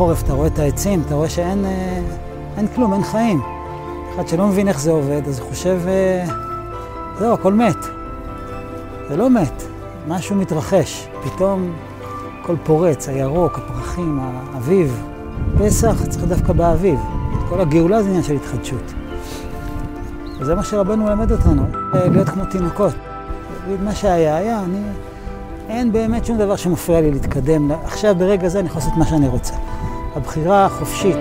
בחורף אתה רואה את העצים, אתה רואה שאין אה, אין כלום, אין חיים. אחד שלא מבין איך זה עובד, אז הוא חושב, אה, זהו, הכל מת. זה לא מת, משהו מתרחש. פתאום הכל פורץ, הירוק, הפרחים, האביב. פסח צריך דווקא באביב. כל הגאולה זה עניין של התחדשות. וזה מה שרבנו מלמד אותנו, להיות כמו תינוקות. מה שהיה, היה, אני... אין באמת שום דבר שמפריע לי להתקדם. עכשיו, ברגע זה, אני יכול לעשות מה שאני רוצה. הבחירה החופשית.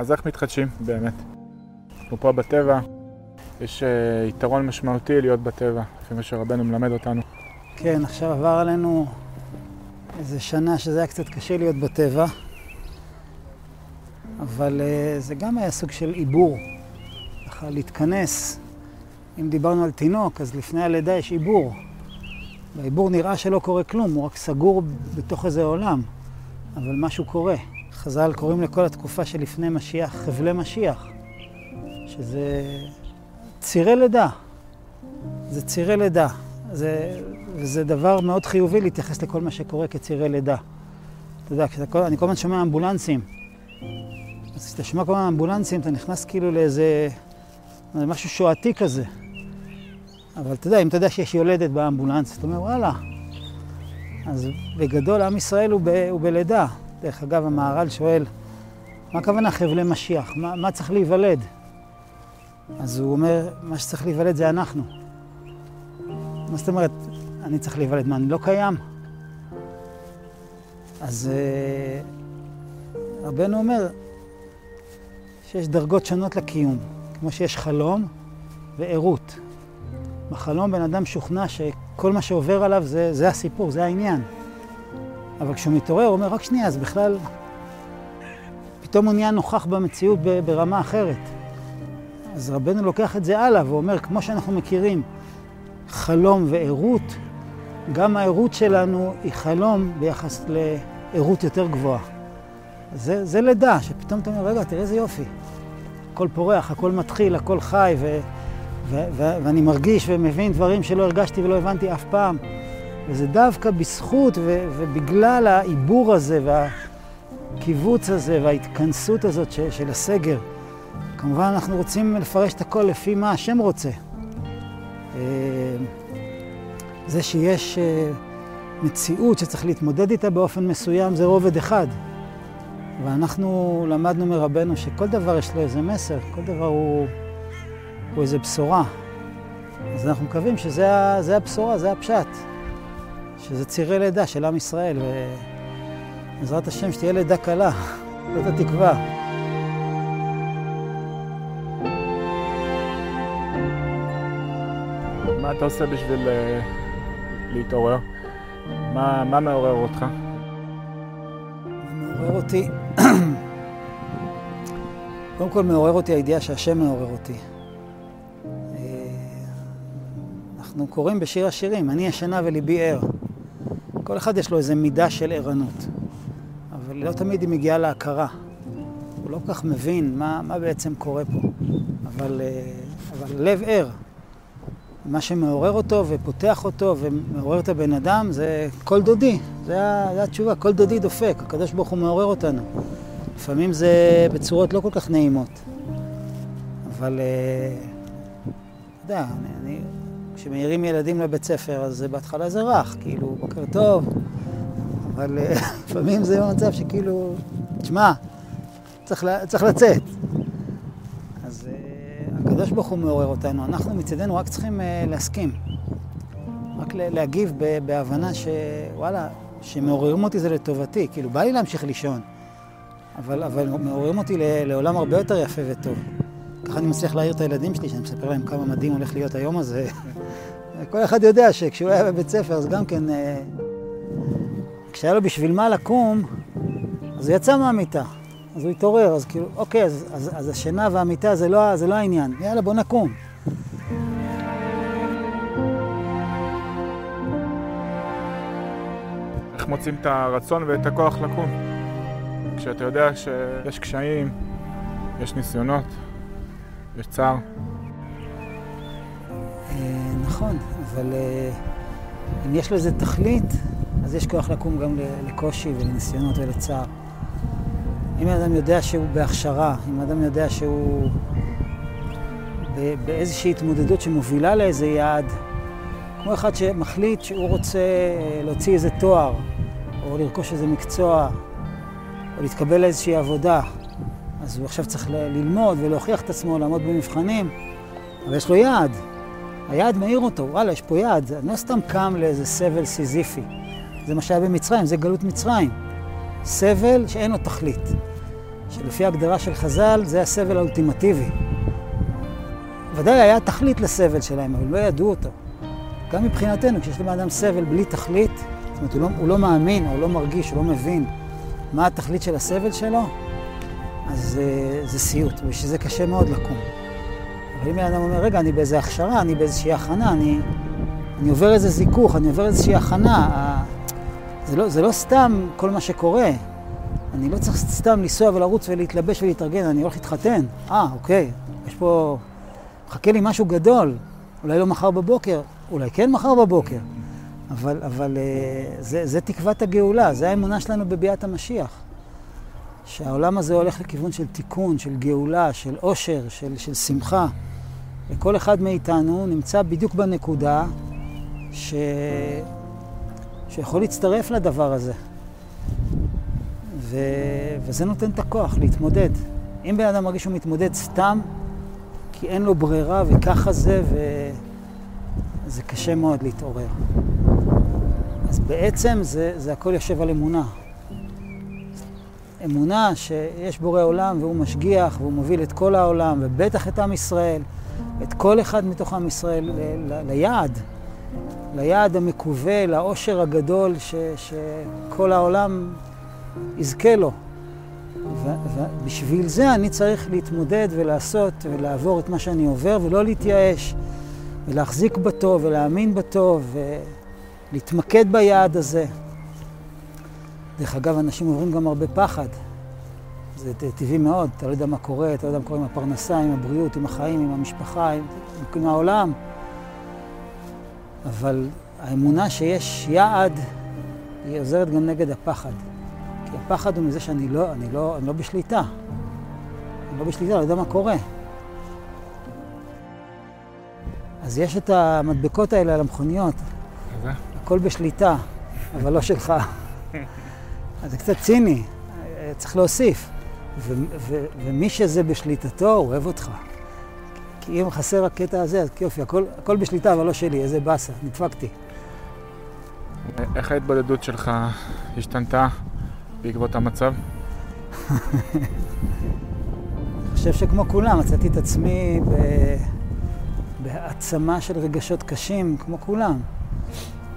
אז איך מתחדשים באמת? אנחנו פה בטבע, יש uh, יתרון משמעותי להיות בטבע, לפי מה שרבנו מלמד אותנו. כן, עכשיו עבר עלינו איזה שנה שזה היה קצת קשה להיות בטבע, אבל uh, זה גם היה סוג של עיבור, ככה להתכנס. אם דיברנו על תינוק, אז לפני הלידה יש עיבור. בעיבור נראה שלא קורה כלום, הוא רק סגור בתוך איזה עולם, אבל משהו קורה. חז"ל קוראים לכל התקופה שלפני משיח חבלי משיח, שזה צירי לידה. זה צירי לידה. זה, וזה דבר מאוד חיובי להתייחס לכל מה שקורה כצירי לידה. אתה יודע, כשאתה, אני כל הזמן שומע אמבולנסים. אז כשאתה שומע כל הזמן אמבולנסים, אתה נכנס כאילו לאיזה משהו שואתי כזה. אבל אתה יודע, אם אתה יודע שיש יולדת באמבולנס, אתה אומר, וואלה. אז בגדול, עם ישראל הוא, ב, הוא בלידה. דרך אגב, המהר"ל שואל, מה הכוונה חבלי משיח? מה, מה צריך להיוולד? אז הוא אומר, מה שצריך להיוולד זה אנחנו. מה זאת אומרת, אני צריך להיוולד? מה, אני לא קיים? אז אה, רבנו אומר שיש דרגות שונות לקיום, כמו שיש חלום וערות. בחלום בן אדם שוכנע שכל מה שעובר עליו זה, זה הסיפור, זה העניין. אבל כשהוא מתעורר, הוא אומר, רק שנייה, אז בכלל... פתאום הוא נהיה נוכח במציאות ברמה אחרת. אז רבנו לוקח את זה הלאה ואומר, כמו שאנחנו מכירים חלום וערות, גם הערות שלנו היא חלום ביחס לערות יותר גבוהה. זה, זה לידה, שפתאום אתה אומר, רגע, תראה איזה יופי. הכל פורח, הכל מתחיל, הכל חי, ו, ו, ו, ואני מרגיש ומבין דברים שלא הרגשתי ולא הבנתי אף פעם. וזה דווקא בזכות ו- ובגלל העיבור הזה והקיבוץ הזה וההתכנסות הזאת ש- של הסגר. כמובן אנחנו רוצים לפרש את הכל לפי מה השם רוצה. אה, זה שיש אה, מציאות שצריך להתמודד איתה באופן מסוים זה רובד אחד. ואנחנו למדנו מרבנו שכל דבר יש לו איזה מסר, כל דבר הוא, הוא איזה בשורה. אז אנחנו מקווים שזה הבשורה, זה הפשט. שזה צירי לידה של עם ישראל, ובעזרת השם שתהיה לידה קלה, זאת התקווה. מה אתה עושה בשביל uh, להתעורר? מה, מה מעורר אותך? מה מעורר אותי? קודם כל מעורר אותי הידיעה שהשם מעורר אותי. אה, אנחנו קוראים בשיר השירים, אני ישנה וליבי ער. כל אחד יש לו איזו מידה של ערנות, אבל לא תמיד היא מגיעה להכרה. הוא לא כל כך מבין מה, מה בעצם קורה פה, אבל, אה, אבל לב ער. מה שמעורר אותו ופותח אותו ומעורר את הבן אדם זה קול דודי, זה, זה התשובה, קול דודי דופק, הקדוש ברוך הוא מעורר אותנו. לפעמים זה בצורות לא כל כך נעימות, אבל אה, אתה יודע, אני, אני כשמעירים ילדים לבית ספר, אז בהתחלה זה רך, כאילו, בוקר טוב, אבל אה, לפעמים זה מצב שכאילו, תשמע, צריך, צריך לצאת. אז uh, הקדוש ברוך הוא מעורר אותנו, אנחנו מצידנו רק צריכים uh, להסכים. רק להגיב בהבנה שוואלה, שמעוררים אותי זה לטובתי, כאילו, בא לי להמשיך לישון, אבל, אבל מעוררים אותי לעולם הרבה יותר יפה וטוב. ככה אני מצליח להעיר את הילדים שלי, שאני מספר להם כמה מדהים הולך להיות היום הזה. כל אחד יודע שכשהוא היה בבית ספר, אז גם כן, אה, כשהיה לו בשביל מה לקום, אז הוא יצא מהמיטה. אז הוא התעורר, אז כאילו, אוקיי, אז, אז, אז השינה והמיטה זה לא, זה לא העניין. יאללה, בוא נקום. איך מוצאים את הרצון ואת הכוח לקום? כשאתה יודע שיש קשיים, יש ניסיונות, יש צער. נכון, אבל אה, אם יש לזה תכלית, אז יש כוח לקום גם לקושי ולניסיונות ולצער. אם אדם יודע שהוא בהכשרה, אם אדם יודע שהוא באיזושהי התמודדות שמובילה לאיזה יעד, כמו אחד שמחליט שהוא רוצה אה, להוציא איזה תואר, או לרכוש איזה מקצוע, או להתקבל לאיזושהי עבודה, אז הוא עכשיו צריך ללמוד ולהוכיח את עצמו, לעמוד במבחנים, אבל יש לו יעד. היעד מאיר אותו, וואלה, יש פה יעד. אני לא סתם קם לאיזה סבל סיזיפי. זה מה שהיה במצרים, זה גלות מצרים. סבל שאין לו תכלית. שלפי ההגדרה של חז"ל, זה הסבל האולטימטיבי. ודאי היה תכלית לסבל שלהם, אבל לא ידעו אותו. גם מבחינתנו, כשיש לבן אדם סבל בלי תכלית, זאת אומרת, הוא לא, הוא לא מאמין, או לא מרגיש, הוא לא מבין מה התכלית של הסבל שלו, אז זה, זה סיוט, ושזה קשה מאוד לקום. אבל אם בן אדם אומר, רגע, אני באיזה הכשרה, אני באיזושהי הכנה, אני, אני עובר איזה זיכוך, אני עובר איזושהי הכנה, זה לא, זה לא סתם כל מה שקורה. אני לא צריך סתם לנסוע ולרוץ ולהתלבש ולהתארגן, אני הולך להתחתן. אה, אוקיי, יש פה... מחכה לי משהו גדול. אולי לא מחר בבוקר, אולי כן מחר בבוקר. אבל, אבל אה, זה, זה תקוות הגאולה, זה האמונה שלנו בביאת המשיח. שהעולם הזה הולך לכיוון של תיקון, של גאולה, של עושר, של, של שמחה. וכל אחד מאיתנו נמצא בדיוק בנקודה ש... שיכול להצטרף לדבר הזה. ו... וזה נותן את הכוח להתמודד. אם בן אדם מרגיש שהוא מתמודד סתם, כי אין לו ברירה וככה זה, וזה קשה מאוד להתעורר. אז בעצם זה, זה הכל יושב על אמונה. אמונה שיש בורא עולם והוא משגיח והוא מוביל את כל העולם, ובטח את עם ישראל, את כל אחד מתוך עם ישראל ל- ל- ליעד, ליעד המקווה, לאושר הגדול ש- שכל העולם יזכה לו. ובשביל זה אני צריך להתמודד ולעשות ולעבור את מה שאני עובר ולא להתייאש ולהחזיק בטוב ולהאמין בטוב ולהתמקד ביעד הזה. דרך אגב, אנשים עוברים גם הרבה פחד. זה טבעי מאוד, אתה לא יודע מה קורה, אתה לא יודע מה קורה עם הפרנסה, עם הבריאות, עם החיים, עם המשפחה, עם, עם העולם. אבל האמונה שיש יעד, היא עוזרת גם נגד הפחד. כי הפחד הוא מזה שאני לא, אני לא, אני לא בשליטה. אני לא בשליטה, לא יודע מה קורה. אז יש את המדבקות האלה על המכוניות. הכל בשליטה, אבל לא שלך. אז זה קצת ציני, צריך להוסיף. ו- ו- ומי שזה בשליטתו, הוא אוהב אותך. כי אם חסר הקטע הזה, אז יופי, הכל, הכל בשליטה, אבל לא שלי, איזה באסה, נדפקתי. איך ההתבודדות שלך השתנתה בעקבות המצב? אני חושב שכמו כולם, מצאתי את עצמי ב... בהעצמה של רגשות קשים, כמו כולם.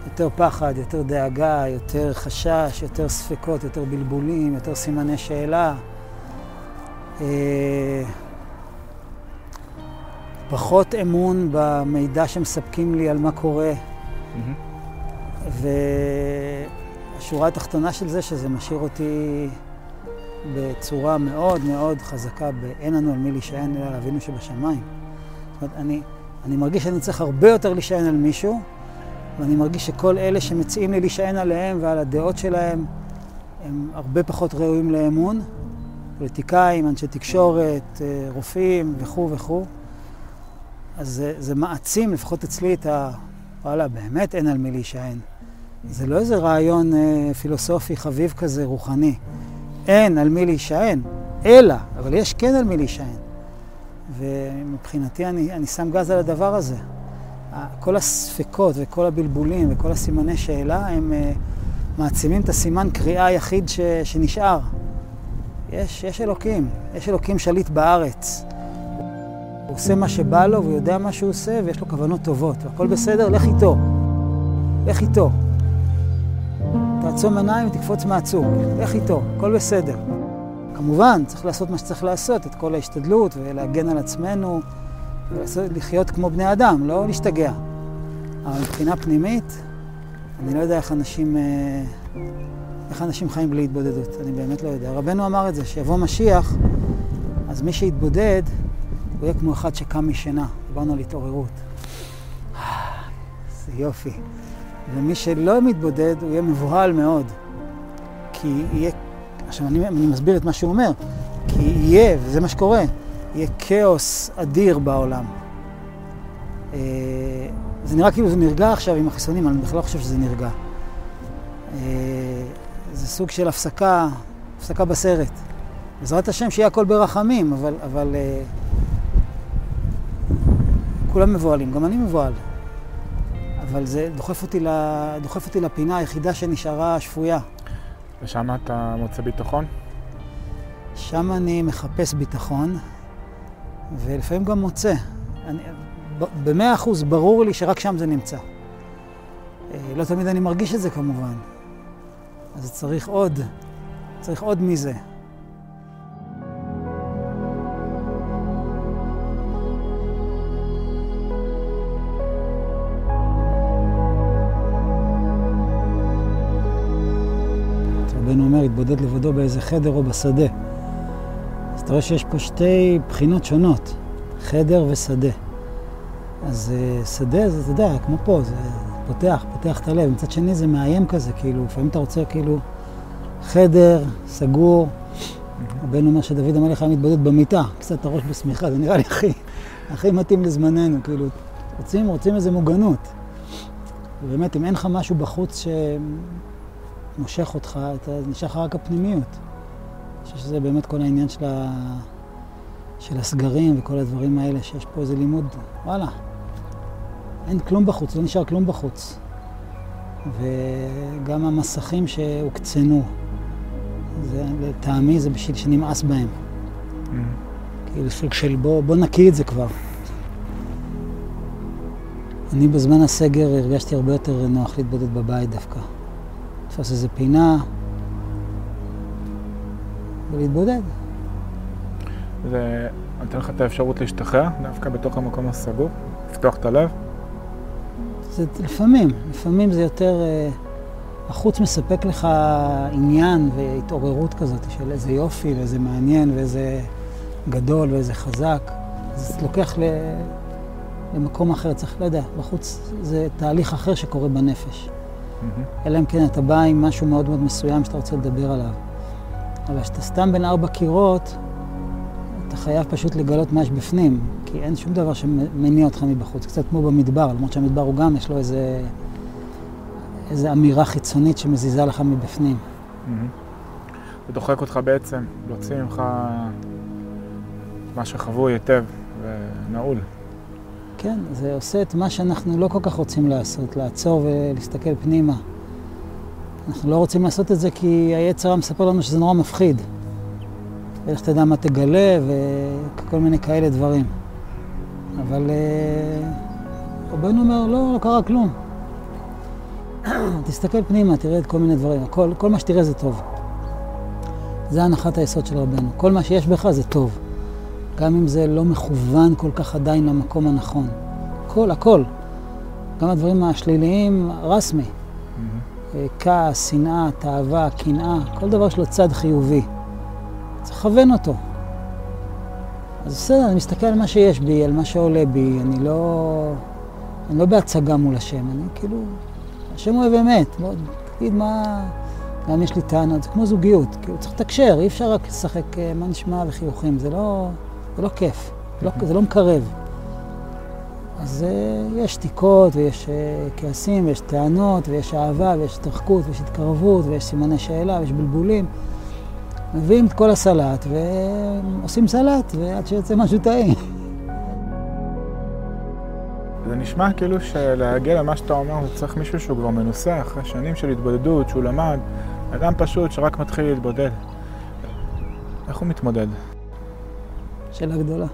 יותר פחד, יותר דאגה, יותר חשש, יותר ספקות, יותר בלבולים, יותר סימני שאלה. אה, פחות אמון במידע שמספקים לי על מה קורה. Mm-hmm. והשורה התחתונה של זה, שזה משאיר אותי בצורה מאוד מאוד חזקה ב"אין לנו על מי להישען אלא על אבינו שבשמיים". זאת אומרת, אני, אני מרגיש שאני צריך הרבה יותר להישען על מישהו, ואני מרגיש שכל אלה שמציעים לי להישען עליהם ועל הדעות שלהם, הם הרבה פחות ראויים לאמון. פוליטיקאים, אנשי תקשורת, אה, רופאים וכו' וכו'. אז זה, זה מעצים, לפחות אצלי, את ה... וואלה, באמת אין על מי להישען. זה לא איזה רעיון אה, פילוסופי חביב כזה, רוחני. אין על מי להישען, אלא, אבל יש כן על מי להישען. ומבחינתי אני, אני שם גז על הדבר הזה. כל הספקות וכל הבלבולים וכל הסימני שאלה הם uh, מעצימים את הסימן קריאה היחיד ש, שנשאר. יש, יש אלוקים, יש אלוקים שליט בארץ. הוא עושה מה שבא לו, והוא יודע מה שהוא עושה, ויש לו כוונות טובות, והכל בסדר, לך איתו. לך איתו. תעצום עיניים ותקפוץ מהצוק, לך איתו, הכל בסדר. כמובן, צריך לעשות מה שצריך לעשות, את כל ההשתדלות, ולהגן על עצמנו, ולחיות כמו בני אדם, לא להשתגע. אבל מבחינה פנימית, אני לא יודע איך אנשים, אה, איך אנשים חיים בלי התבודדות, אני באמת לא יודע. רבנו אמר את זה, שיבוא משיח, אז מי שיתבודד, הוא יהיה כמו אחד שקם משינה. דיברנו על התעוררות. זה יופי. ומי שלא מתבודד, הוא יהיה מבוהל מאוד. כי יהיה... עכשיו, אני, אני מסביר את מה שהוא אומר. כי יהיה, וזה מה שקורה, יהיה כאוס אדיר בעולם. אה, זה נראה כאילו זה נרגע עכשיו עם החיסונים, אני בכלל לא חושב שזה נרגע. זה סוג של הפסקה, הפסקה בסרט. בעזרת השם שיהיה הכל ברחמים, אבל, אבל אה, כולם מבוהלים, גם אני מבוהל. אבל זה דוחף אותי, ל, דוחף אותי לפינה היחידה שנשארה שפויה. ושם אתה מוצא ביטחון? שם אני מחפש ביטחון, ולפעמים גם מוצא. במאה אחוז ברור לי שרק שם זה נמצא. אה, לא תמיד אני מרגיש את זה כמובן. אז צריך עוד, צריך עוד מזה. רבנו אומר, התבודד לבדו באיזה חדר או בשדה. אז אתה רואה שיש פה שתי בחינות שונות, חדר ושדה. אז uh, שדה זה, אתה יודע, כמו פה, זה פותח, פותח את הלב. מצד שני זה מאיים כזה, כאילו, לפעמים אתה רוצה כאילו חדר, סגור. רבנו אומר שדוד המלך היה מתבודד במיטה, קצת הראש בשמיכה, זה נראה לי הכי, הכי מתאים לזמננו, כאילו, רוצים, רוצים איזה מוגנות. ובאמת, אם אין לך משהו בחוץ שמושך אותך, אתה נשאר לך רק הפנימיות. אני חושב שזה באמת כל העניין של, ה... של הסגרים וכל הדברים האלה, שיש פה איזה לימוד, וואלה, אין כלום בחוץ, לא נשאר כלום בחוץ. וגם המסכים שהוקצנו, זה, לטעמי זה בשביל שנמאס בהם. Mm. כאילו סוג של בוא, בוא נקיא את זה כבר. אני בזמן הסגר הרגשתי הרבה יותר נוח להתבודד בבית דווקא. לתפוס איזה פינה ולהתבודד. זה נותן לך את האפשרות להשתחרר דווקא בתוך המקום הסגור? לפתוח את הלב? זה לפעמים, לפעמים זה יותר... אה, החוץ מספק לך עניין והתעוררות כזאת של איזה יופי ואיזה מעניין ואיזה גדול ואיזה חזק. זה לוקח ל... למקום אחר, צריך, לא יודע, בחוץ זה תהליך אחר שקורה בנפש. Mm-hmm. אלא אם כן אתה בא עם משהו מאוד מאוד מסוים שאתה רוצה לדבר עליו. אבל כשאתה סתם בין ארבע קירות, אתה חייב פשוט לגלות מה יש בפנים, כי אין שום דבר שמניע אותך מבחוץ. קצת כמו במדבר, למרות שהמדבר הוא גם, יש לו איזה, איזה אמירה חיצונית שמזיזה לך מבפנים. זה דוחק אותך בעצם, להוציא ממך מה שחבוי היטב ונעול. כן, זה עושה את מה שאנחנו לא כל כך רוצים לעשות, לעצור ולהסתכל פנימה. אנחנו לא רוצים לעשות את זה כי היצר מספר לנו שזה נורא מפחיד. ואיך תדע מה תגלה וכל מיני כאלה דברים. אבל אה, רבנו אומר, לא, לא קרה כלום. תסתכל פנימה, תראה את כל מיני דברים. כל, כל מה שתראה זה טוב. זה הנחת היסוד של רבנו. כל מה שיש בך זה טוב. גם אם זה לא מכוון כל כך עדיין למקום הנכון. הכל, הכל. גם הדברים השליליים, רסמי. Mm-hmm. כעס, שנאה, תאווה, קנאה, כל דבר יש לו צד חיובי. צריך לכוון אותו. אז בסדר, אני מסתכל על מה שיש בי, על מה שעולה בי, אני לא, אני לא בהצגה מול השם, אני כאילו, השם אוהב אמת, בוא תגיד מה, גם יש לי טענות, זה כמו זוגיות, כאילו צריך לתקשר, אי אפשר רק לשחק אה, מה נשמע וחיוכים, זה לא, זה לא כיף, זה לא, זה לא מקרב. אז uh, יש שתיקות, ויש uh, כעסים, ויש טענות, ויש אהבה, ויש התרחקות, ויש התקרבות, ויש סימני שאלה, ויש בלבולים. מביאים את כל הסלט ועושים סלט, ועד שיוצא משהו טעים. זה נשמע כאילו שלהגיע למה שאתה אומר, זה צריך מישהו שהוא כבר מנוסה, אחרי שנים של התבודדות, שהוא למד, אדם פשוט שרק מתחיל להתבודד. איך הוא מתמודד? שאלה גדולה.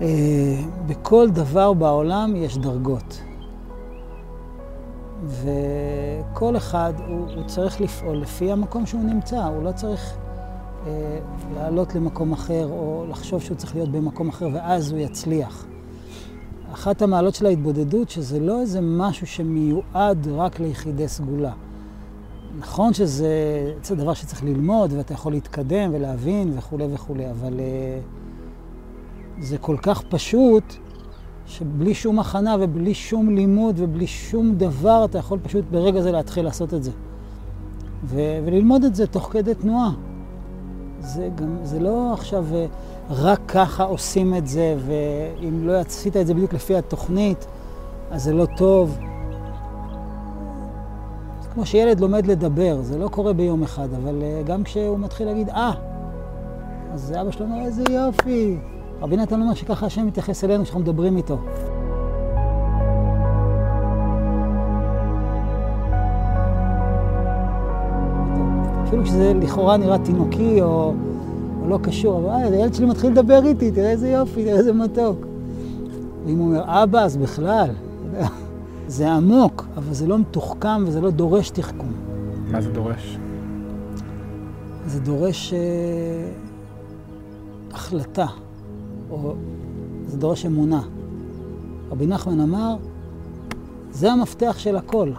אה, בכל דבר בעולם יש דרגות. וכל אחד, הוא, הוא צריך לפעול לפי המקום שהוא נמצא, הוא לא צריך אה, לעלות למקום אחר או לחשוב שהוא צריך להיות במקום אחר ואז הוא יצליח. אחת המעלות של ההתבודדות, שזה לא איזה משהו שמיועד רק ליחידי סגולה. נכון שזה זה דבר שצריך ללמוד ואתה יכול להתקדם ולהבין וכולי וכולי, אבל uh, זה כל כך פשוט שבלי שום הכנה ובלי שום לימוד ובלי שום דבר אתה יכול פשוט ברגע זה להתחיל לעשות את זה. ו- וללמוד את זה תוך כדי תנועה. זה, גם, זה לא עכשיו אה, רק ככה עושים את זה, ואם לא עשית את זה בדיוק לפי התוכנית, אז זה לא טוב. זה כמו שילד לומד לדבר, זה לא קורה ביום אחד, אבל אה, גם כשהוא מתחיל להגיד, אה, אז אבא שלו אומר, איזה יופי. רבי נתן אומר שככה השם מתייחס אלינו כשאנחנו מדברים איתו. אפילו כשזה לכאורה נראה תינוקי או, או לא קשור, אבל אה, הילד שלי מתחיל לדבר איתי, תראה איזה יופי, תראה איזה מתוק. ואם הוא אומר אבא, אז בכלל, זה עמוק, אבל זה לא מתוחכם וזה לא דורש תחכום. מה זה דורש? זה דורש אה, החלטה, או זה דורש אמונה. רבי נחמן אמר, זה המפתח של הכל.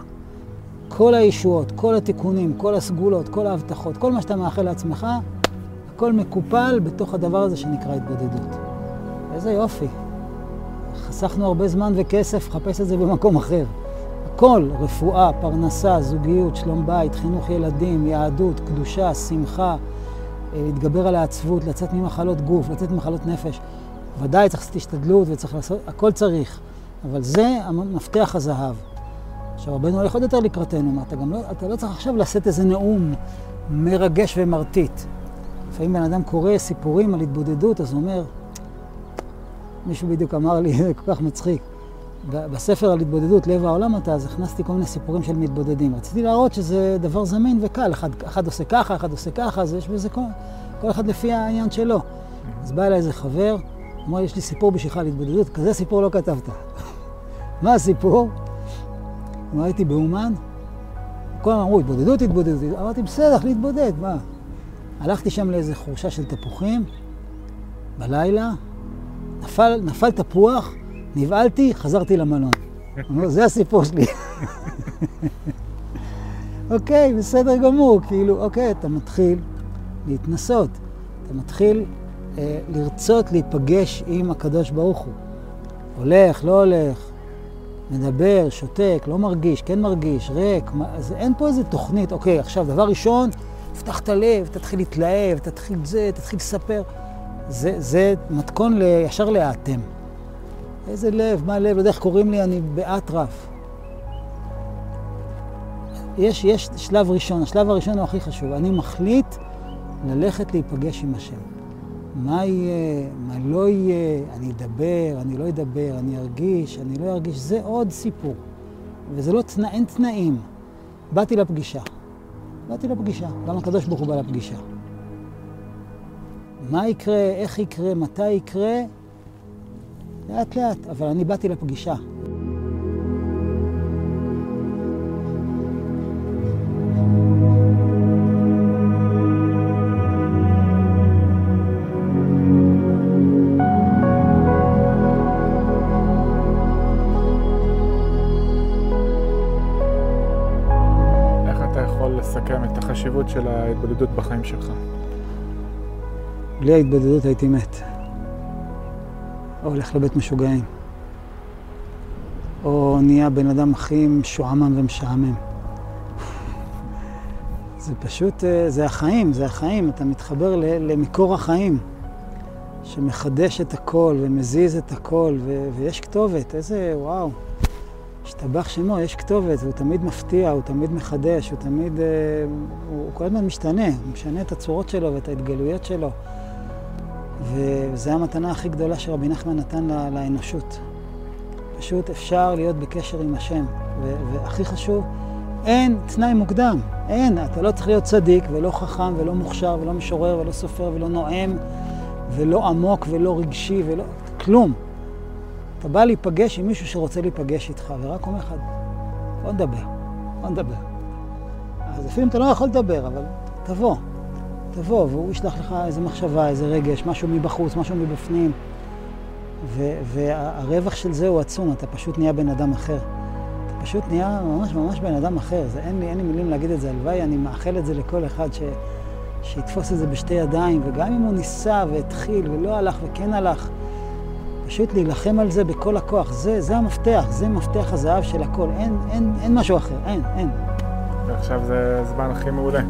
כל הישועות, כל התיקונים, כל הסגולות, כל ההבטחות, כל מה שאתה מאחל לעצמך, הכל מקופל בתוך הדבר הזה שנקרא התבודדות. איזה יופי. חסכנו הרבה זמן וכסף לחפש את זה במקום אחר. הכל, רפואה, פרנסה, זוגיות, שלום בית, חינוך ילדים, יהדות, קדושה, שמחה, אה, להתגבר על העצבות, לצאת ממחלות גוף, לצאת ממחלות נפש. ודאי צריך לעשות השתדלות וצריך לעשות, הכל צריך. אבל זה המפתח הזהב. עכשיו, רבנו הולך עוד יותר לקראתנו, מה, אתה גם לא, אתה לא צריך עכשיו לשאת איזה נאום מרגש ומרטיט. לפעמים בן אדם קורא סיפורים על התבודדות, אז הוא אומר, מישהו בדיוק אמר לי, זה כל כך מצחיק, בספר על התבודדות, לב העולם אתה, אז הכנסתי כל מיני סיפורים של מתבודדים. רציתי להראות שזה דבר זמין וקל, אחד, אחד עושה ככה, אחד עושה ככה, אז יש בזה כל, כל אחד לפי העניין שלו. אז בא אליי איזה חבר, אמר יש לי סיפור בשבילך על התבודדות, כזה סיפור לא כתבת. מה הסיפור? מה הייתי באומן? כולם אמרו, התבודדות, התבודדות. אמרתי, בסדר, להתבודד, מה? הלכתי שם לאיזה חורשה של תפוחים, בלילה, נפל, נפל תפוח, נבהלתי, חזרתי למלון. אמרו, זה הסיפור שלי. אוקיי, בסדר גמור, כאילו, אוקיי, אתה מתחיל להתנסות, אתה מתחיל אה, לרצות להיפגש עם הקדוש ברוך הוא. הולך, לא הולך, מדבר, שותק, לא מרגיש, כן מרגיש, ריק, אז אין פה איזה תוכנית, אוקיי, עכשיו, דבר ראשון, תפתח את הלב, תתחיל להתלהב, תתחיל זה, תתחיל לספר. זה, זה מתכון ל, ישר להאטם. איזה לב, מה לב, לא יודע איך קוראים לי, אני באטרף. יש, יש שלב ראשון, השלב הראשון הוא הכי חשוב. אני מחליט ללכת להיפגש עם השם. מה יהיה, מה לא יהיה, אני אדבר, אני לא אדבר, אני ארגיש, אני לא ארגיש, זה עוד סיפור. וזה לא, תנא, אין תנאים. באתי לפגישה. באתי לפגישה. גם הקדוש ברוך הוא בא לפגישה. מה יקרה, איך יקרה, מתי יקרה, לאט לאט, אבל אני באתי לפגישה. החשיבות של ההתבודדות בחיים שלך? בלי ההתבודדות הייתי מת. או הולך לבית משוגעים. או נהיה בן אדם הכי משועמם ומשעמם. זה פשוט, אה, זה החיים, זה החיים. אתה מתחבר למקור החיים, שמחדש את הכל ומזיז את הכל, ו- ויש כתובת, איזה וואו. השתבח שמו, יש כתובת, והוא תמיד מפתיע, הוא תמיד מחדש, הוא תמיד, אה, הוא כל הזמן משתנה, הוא משנה את הצורות שלו ואת ההתגלויות שלו. וזו המתנה הכי גדולה שרבי נחמן נתן לה, לאנושות. פשוט אפשר להיות בקשר עם השם. והכי חשוב, אין תנאי מוקדם. אין, אתה לא צריך להיות צדיק ולא חכם ולא מוכשר ולא משורר ולא סופר ולא נואם ולא עמוק ולא רגשי ולא... כלום. אתה בא להיפגש עם מישהו שרוצה להיפגש איתך, ורק אומר לך, בוא נדבר, בוא נדבר. אז אם אתה לא יכול לדבר, אבל תבוא, תבוא, והוא ישלח לך איזה מחשבה, איזה רגש, משהו מבחוץ, משהו מבפנים. והרווח של זה הוא עצום, אתה פשוט נהיה בן אדם אחר. אתה פשוט נהיה ממש ממש בן אדם אחר. זה, אין, לי, אין לי מילים להגיד את זה, הלוואי, אני מאחל את זה לכל אחד ש, שיתפוס את זה בשתי ידיים, וגם אם הוא ניסה והתחיל ולא הלך וכן הלך, פשוט להילחם על זה בכל הכוח. זה, זה המפתח, זה מפתח הזהב של הכל. אין, אין, אין משהו אחר, אין, אין. ועכשיו זה הזמן הכי מעולה.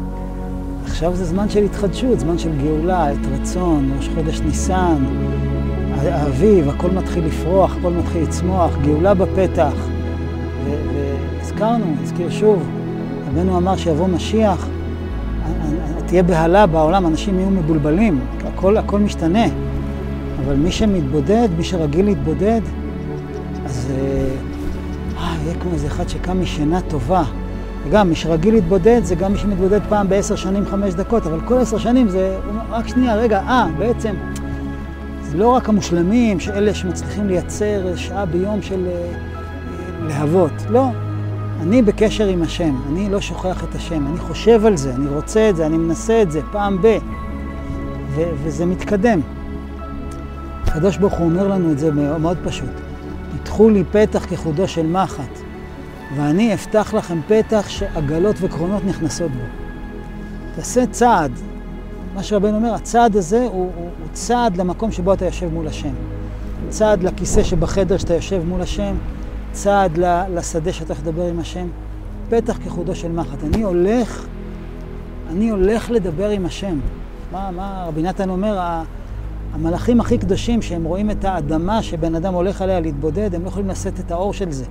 עכשיו זה זמן של התחדשות, זמן של גאולה, עת רצון, ראש חודש ניסן, האביב, הכל מתחיל לפרוח, הכל מתחיל לצמוח, גאולה בפתח. והזכרנו, נזכיר שוב, רבנו אמר שיבוא משיח, תהיה בהלה בעולם, אנשים יהיו מבולבלים, הכל, הכל משתנה. אבל מי שמתבודד, מי שרגיל להתבודד, אז אה, אה, יהיה כמו איזה אחד שקם משינה טובה. וגם, מי שרגיל להתבודד זה גם מי שמתבודד פעם בעשר שנים, חמש דקות, אבל כל עשר שנים זה, רק שנייה, רגע, אה, בעצם, זה לא רק המושלמים, שאלה שמצליחים לייצר שעה ביום של אה, להבות, לא. אני בקשר עם השם, אני לא שוכח את השם, אני חושב על זה, אני רוצה את זה, אני מנסה את זה פעם ב... וזה מתקדם. הקדוש ברוך הוא אומר לנו את זה מאוד פשוט. פתחו לי פתח כחודו של מחט, ואני אפתח לכם פתח שעגלות וקרונות נכנסות בו. תעשה צעד. מה שרבנו אומר, הצעד הזה הוא, הוא, הוא צעד למקום שבו אתה יושב מול השם. צעד לכיסא שבחדר שאתה יושב מול השם, צעד לשדה שאתה הולך לדבר עם השם. פתח כחודו של מחט. אני הולך, אני הולך לדבר עם השם. מה, מה רבי נתן אומר? המלאכים הכי קדושים, שהם רואים את האדמה שבן אדם הולך עליה להתבודד, הם לא יכולים לשאת את האור של זה.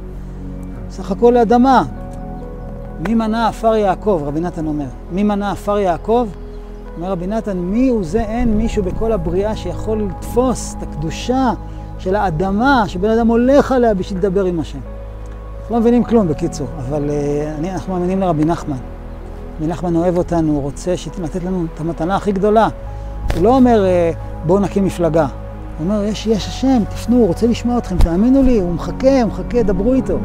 סך הכל אדמה. מי מנע עפר יעקב, רבי נתן אומר. מי מנע עפר יעקב? אומר רבי נתן, מי הוא זה אין מישהו בכל הבריאה שיכול לתפוס את הקדושה של האדמה שבן אדם הולך עליה בשביל לדבר עם השם. לא מבינים כלום בקיצור, אבל uh, אני, אנחנו מאמינים לרבי נחמן. רבי נחמן אוהב אותנו, הוא רוצה לתת לנו את המתנה הכי גדולה. הוא לא אומר, uh, בואו נקים מפלגה. הוא אומר, יש, יש השם, תפנו, הוא רוצה לשמוע אתכם, תאמינו לי, הוא מחכה, הוא מחכה, דברו איתו.